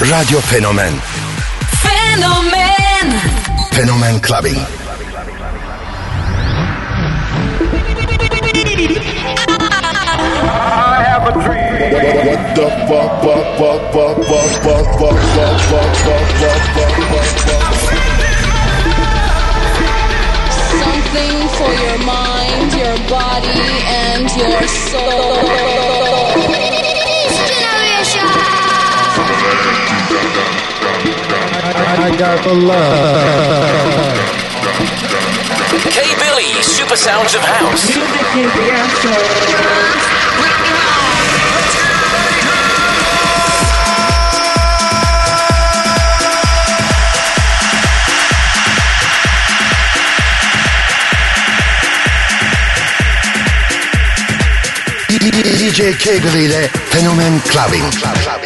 Radio Fenomen Fenomen Fenomen Clubbing. I have a dream. What the fuck, fuck, fuck, fuck, fuck, fuck, fuck, fuck, fuck, fuck, fuck, fuck, fuck, fuck. Something for your mind, your body, and your soul. got for love. K Billy, Super Sounds of House. DJ K Billy de Fenomen Clubbing. Club, club.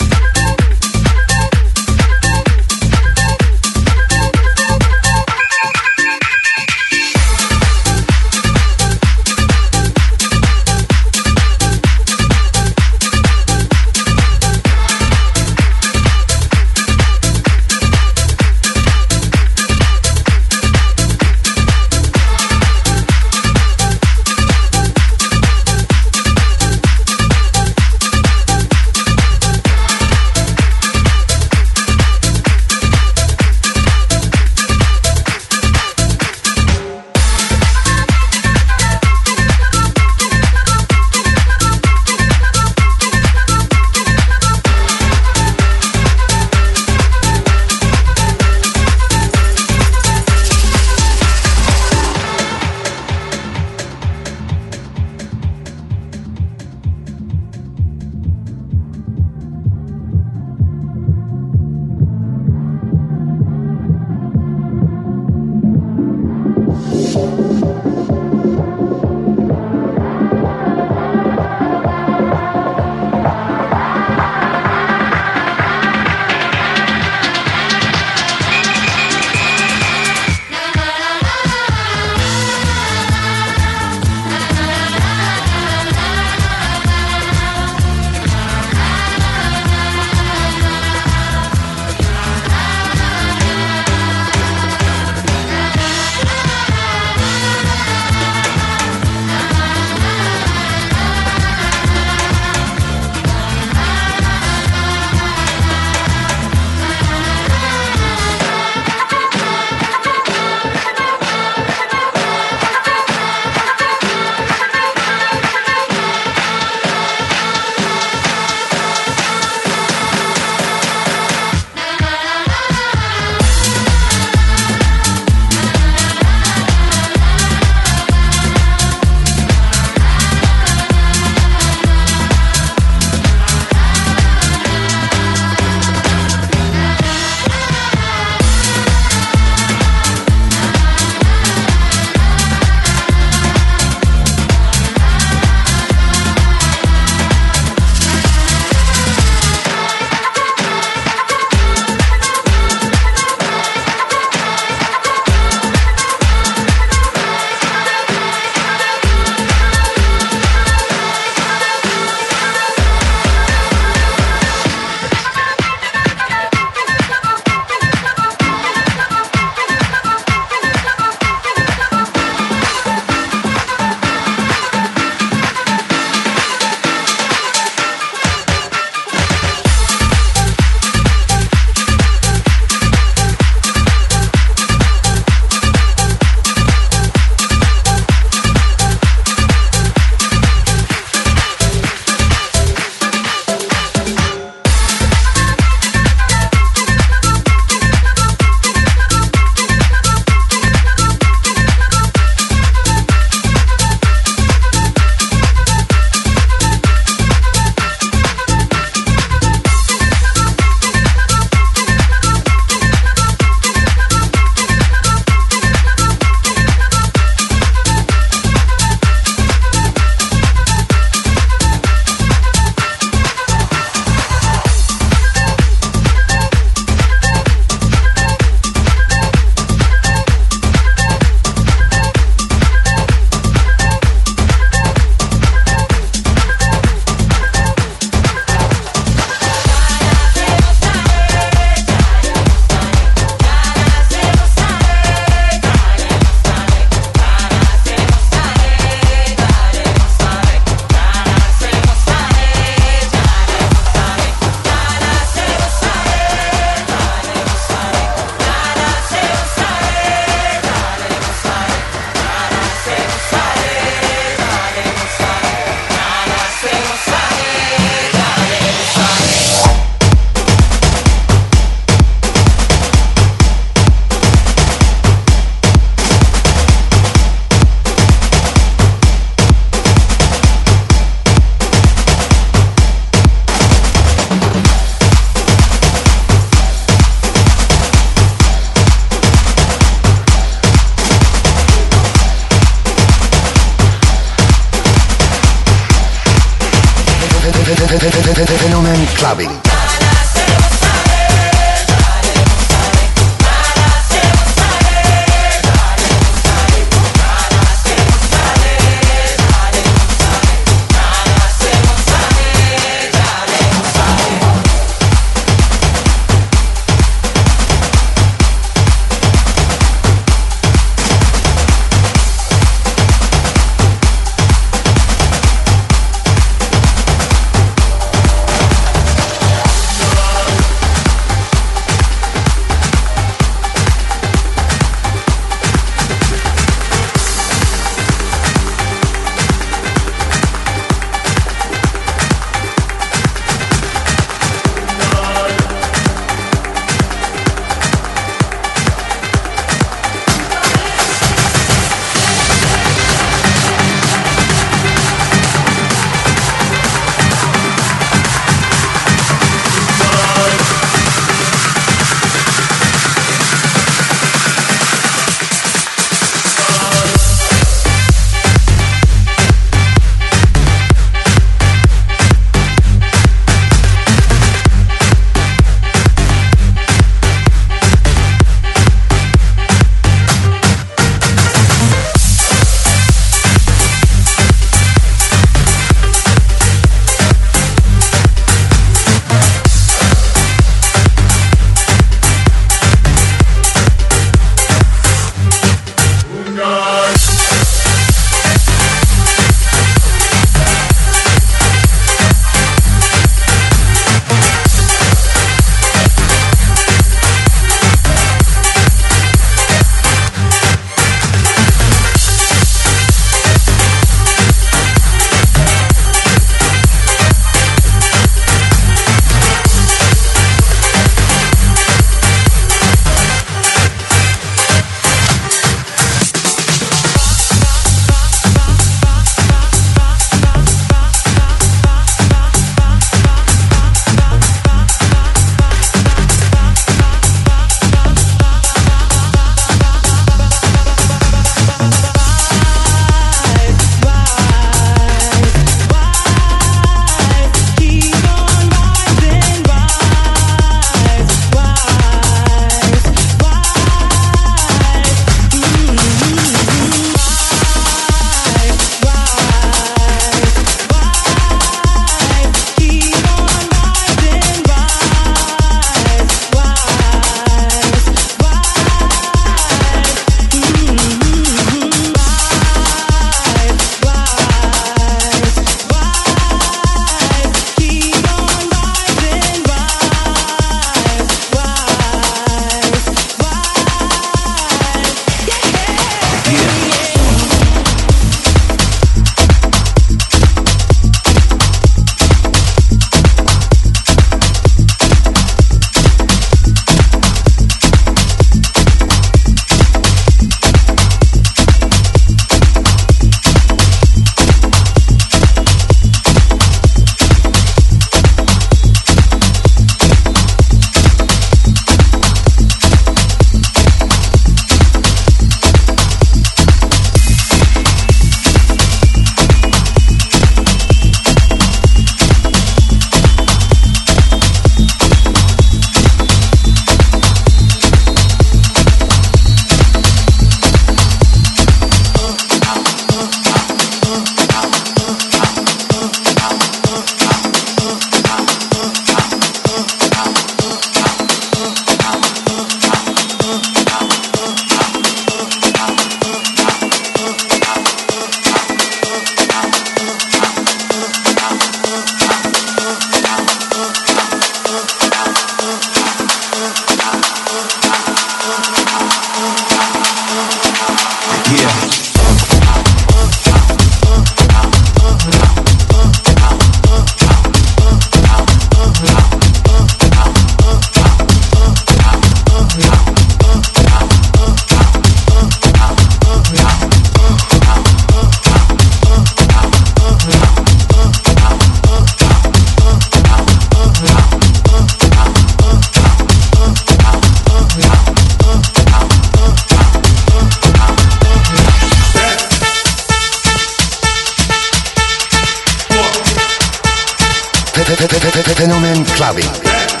Fenomen Clubbing.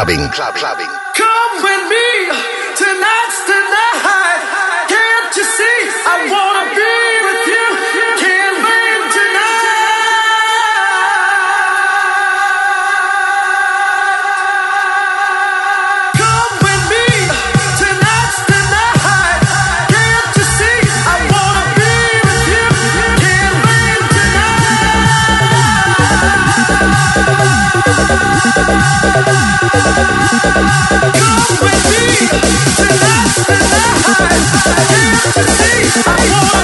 Clubbing. Club, clubbing. Come with me. Tonight's I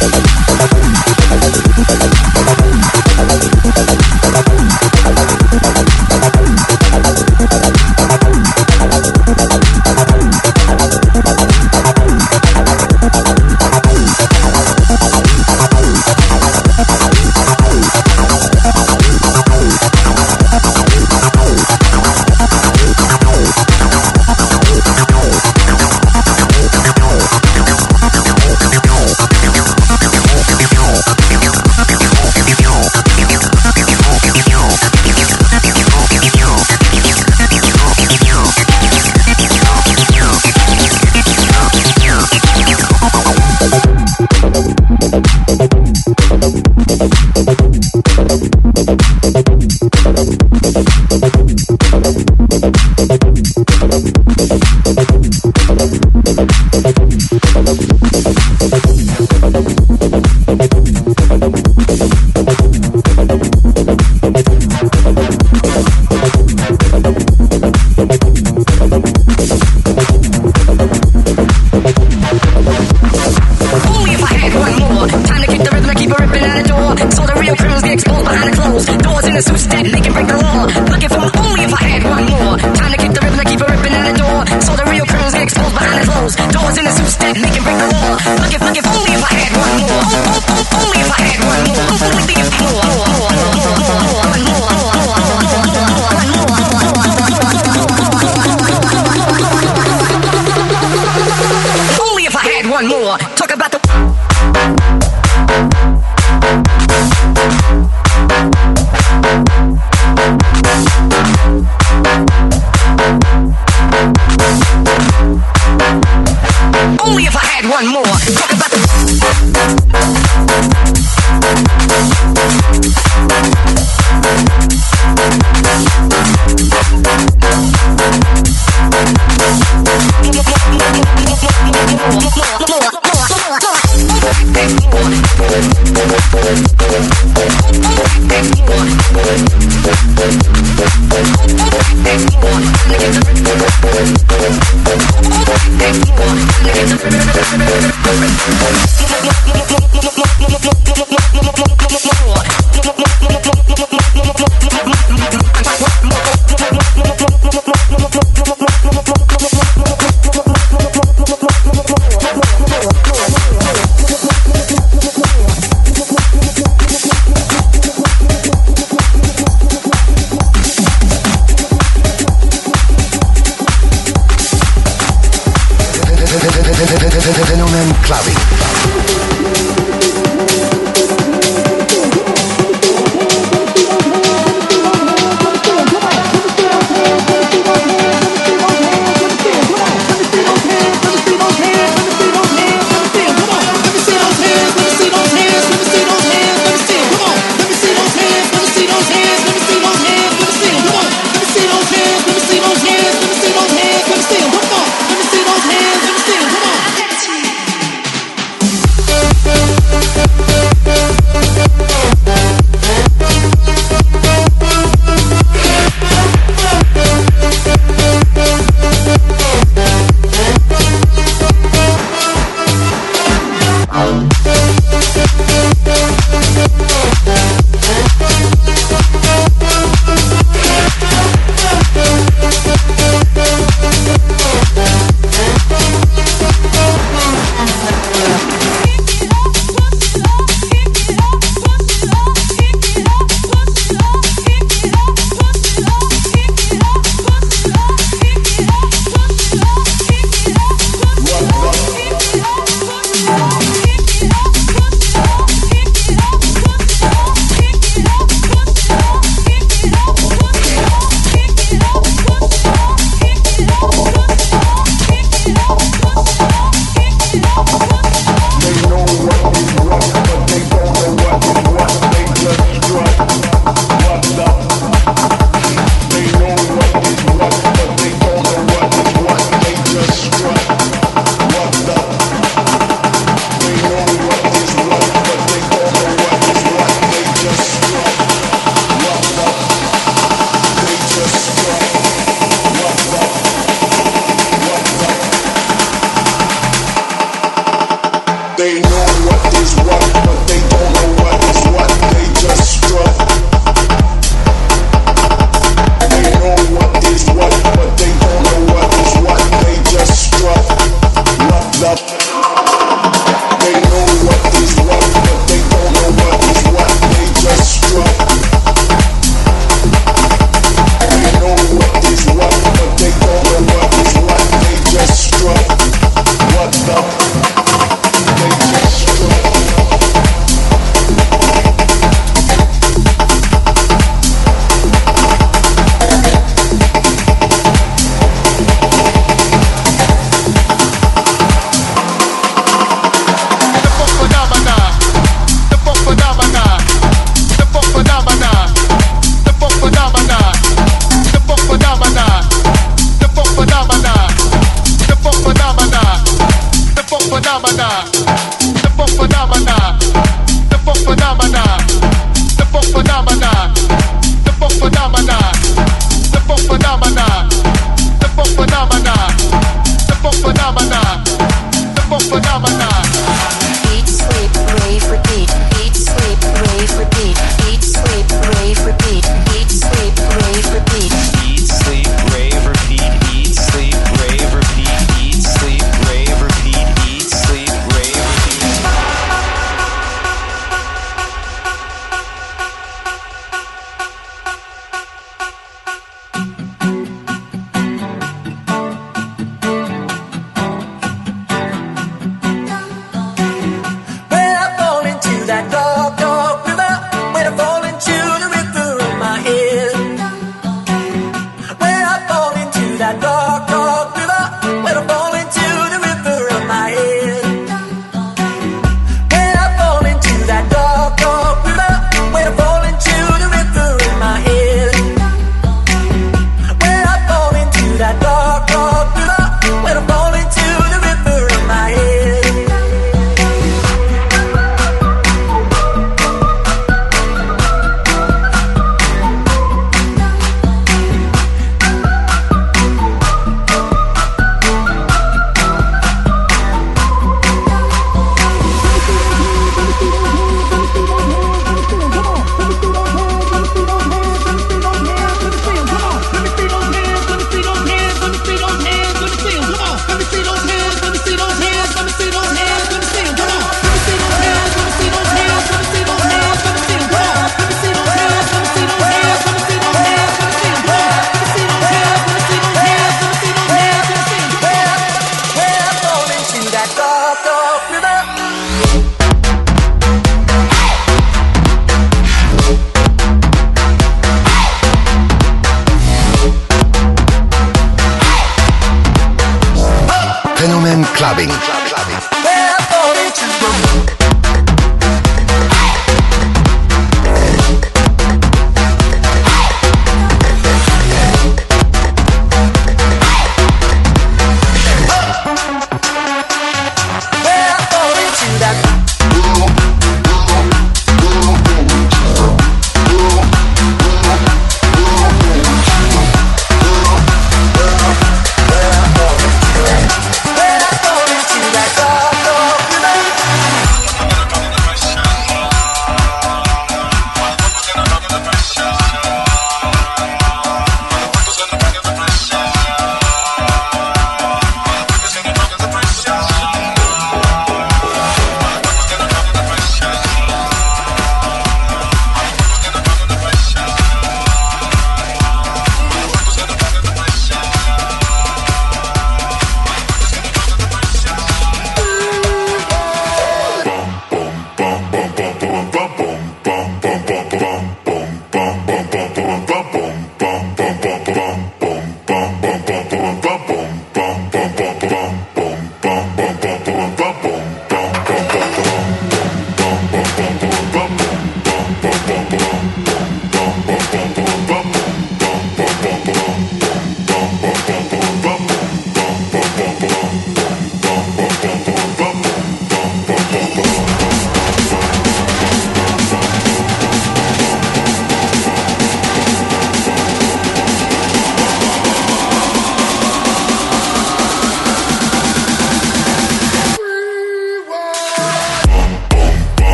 Thank you.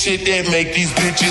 Shit that make these bitches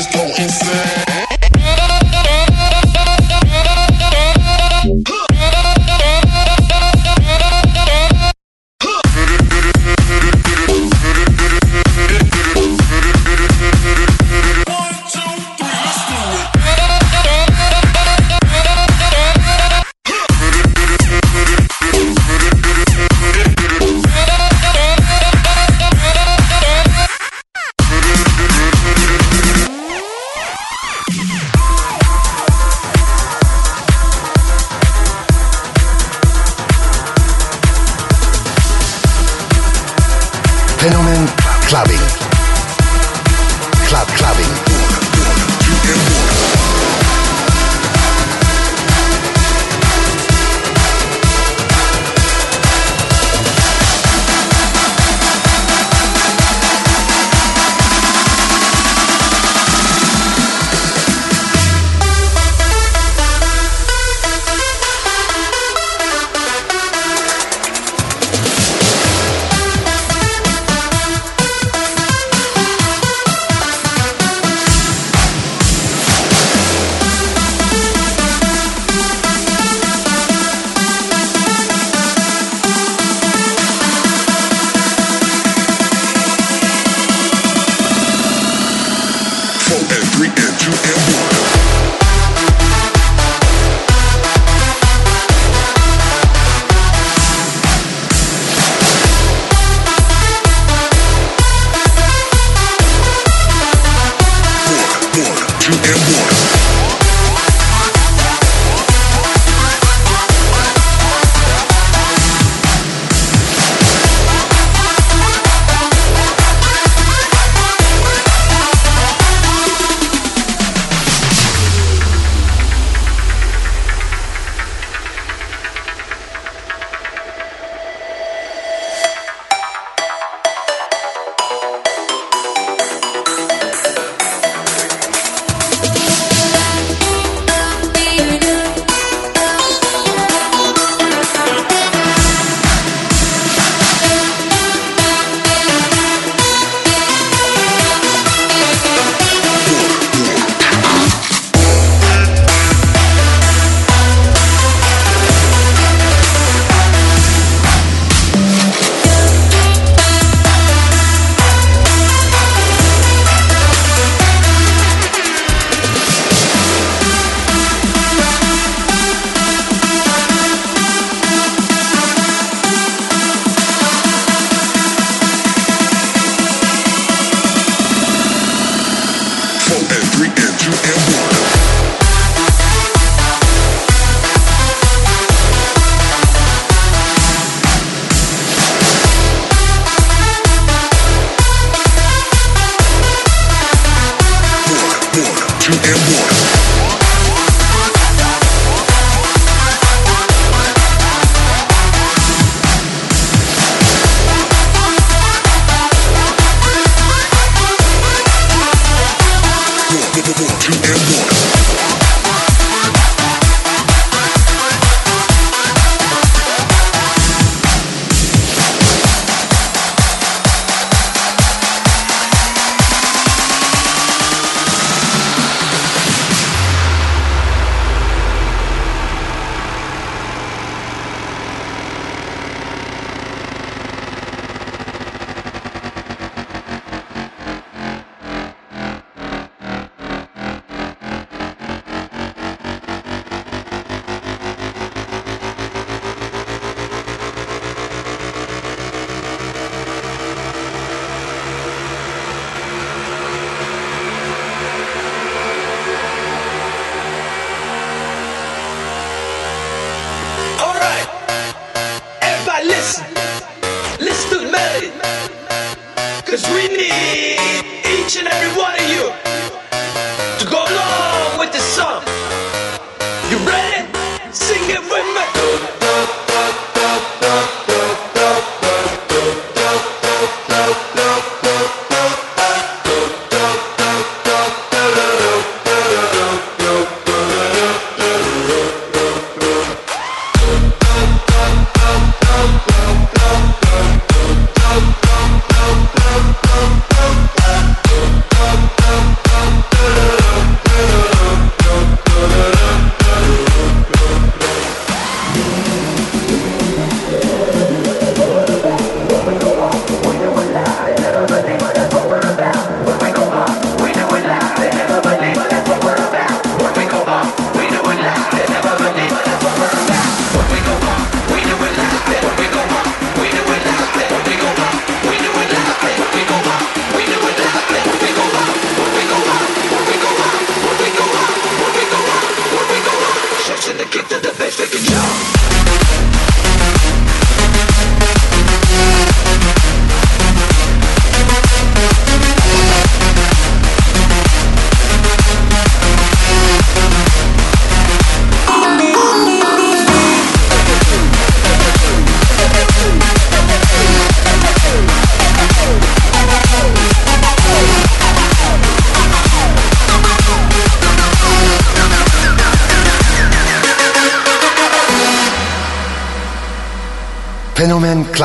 bitches go insane.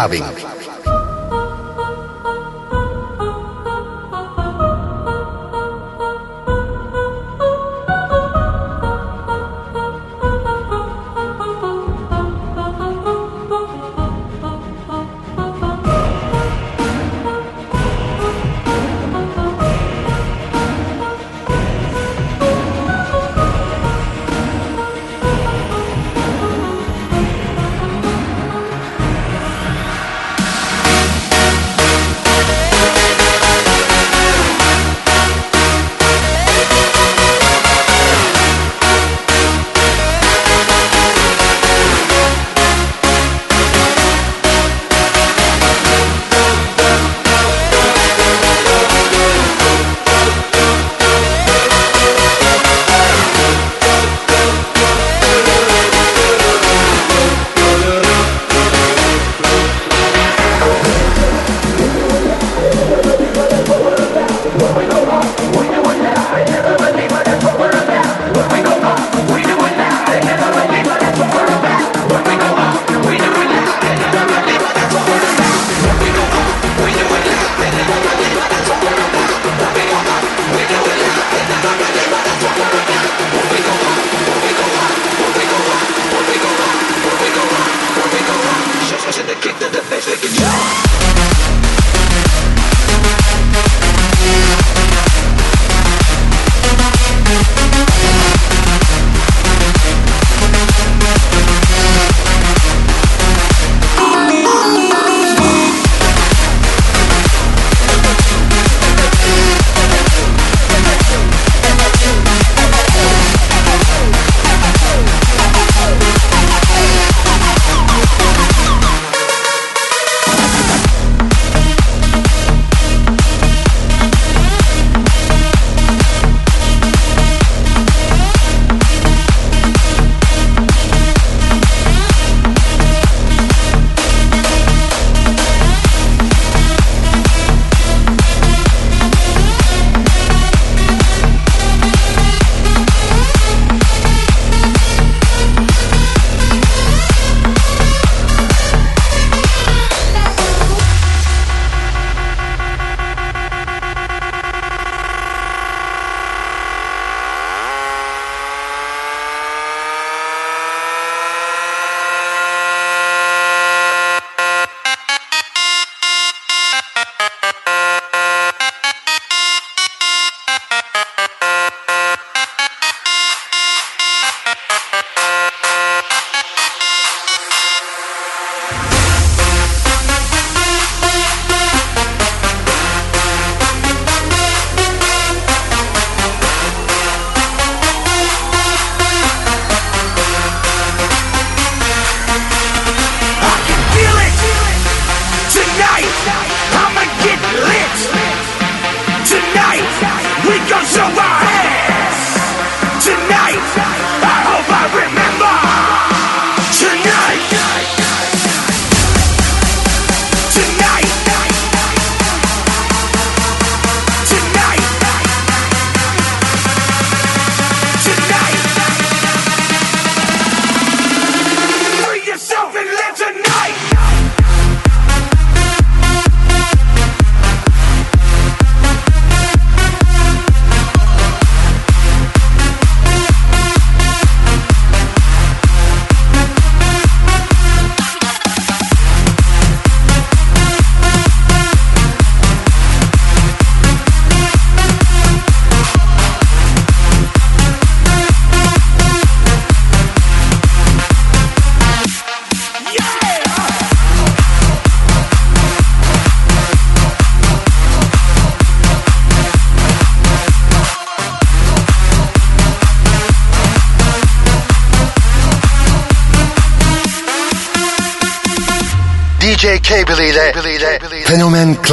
Clubbing.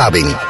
Fenomen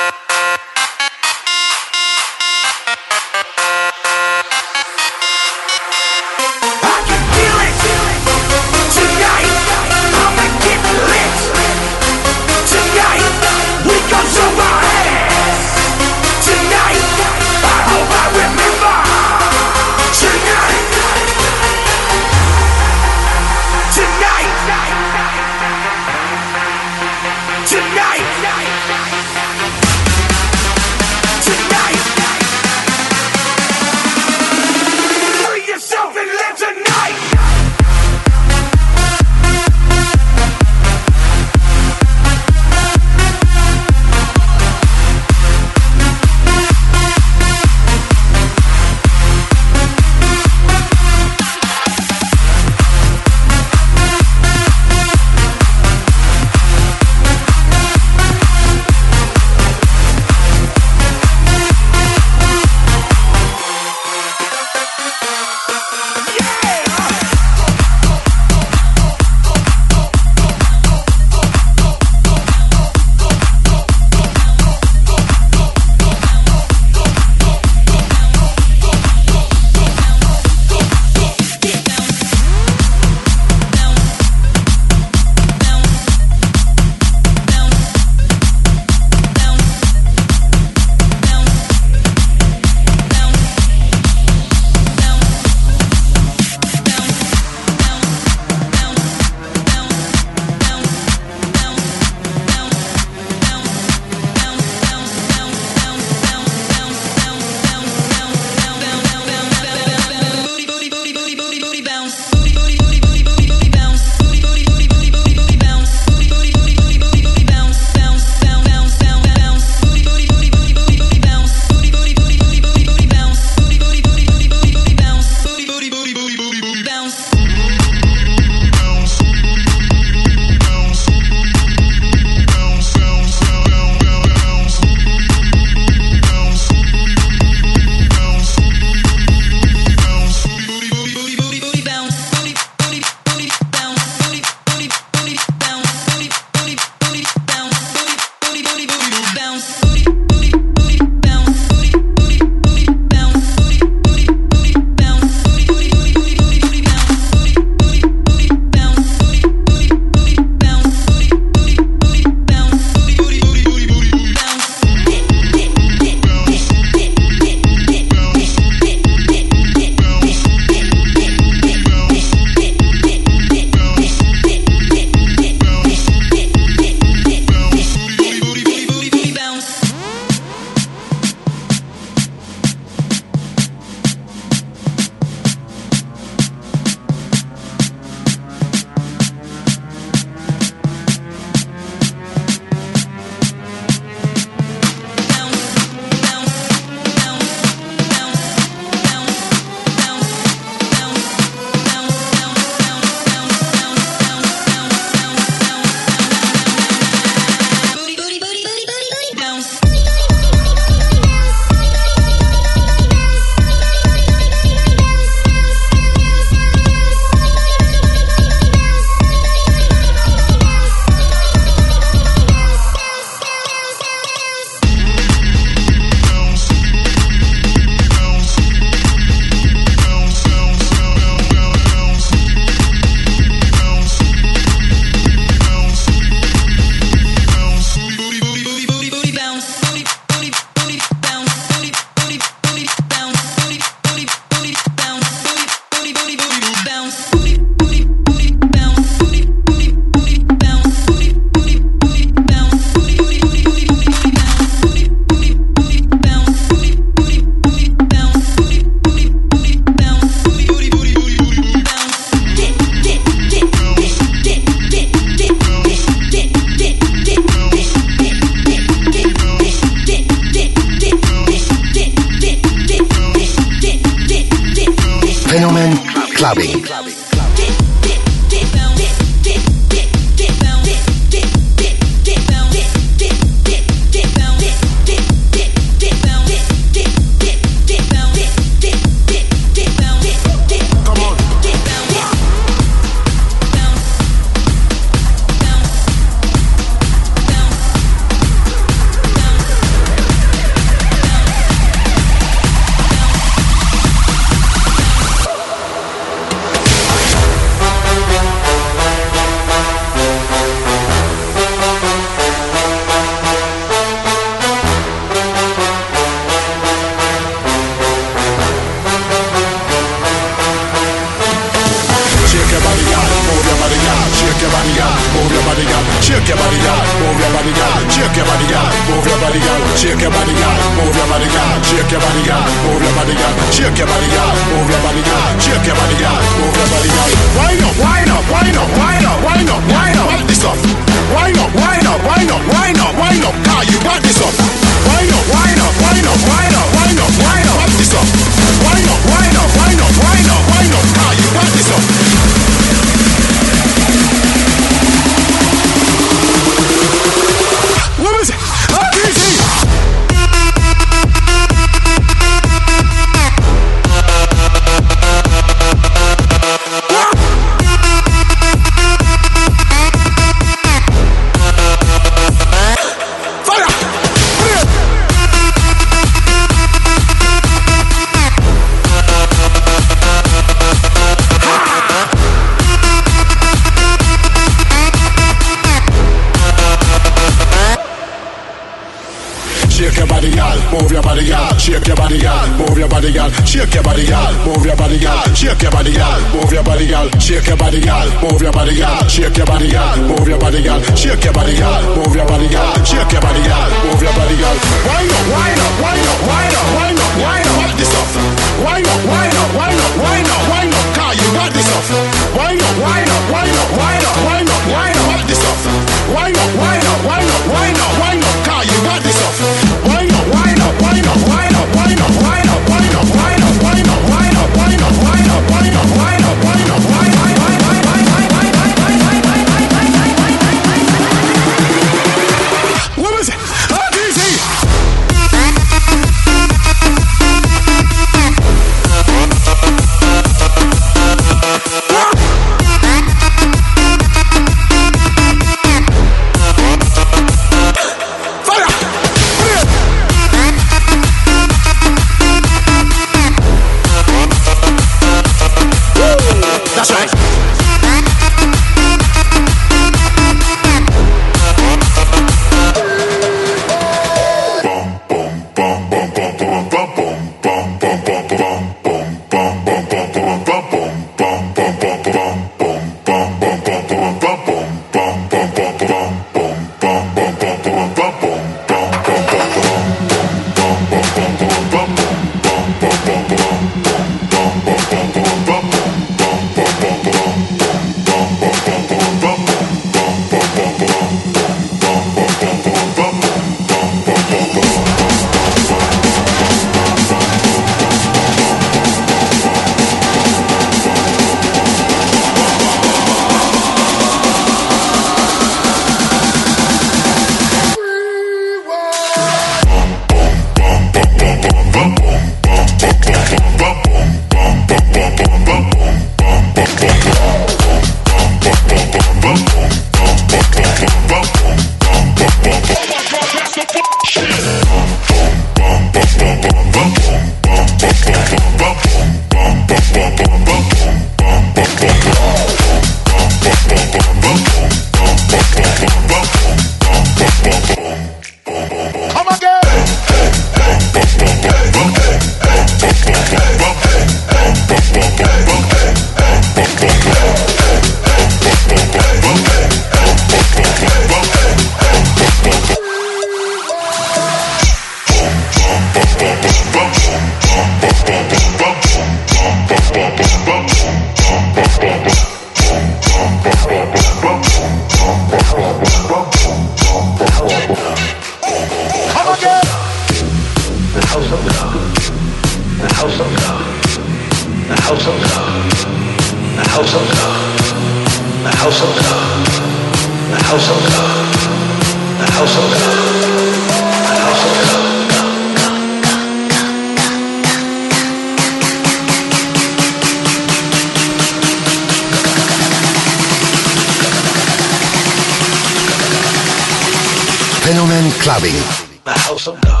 Clubbing.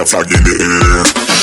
that's how I the air.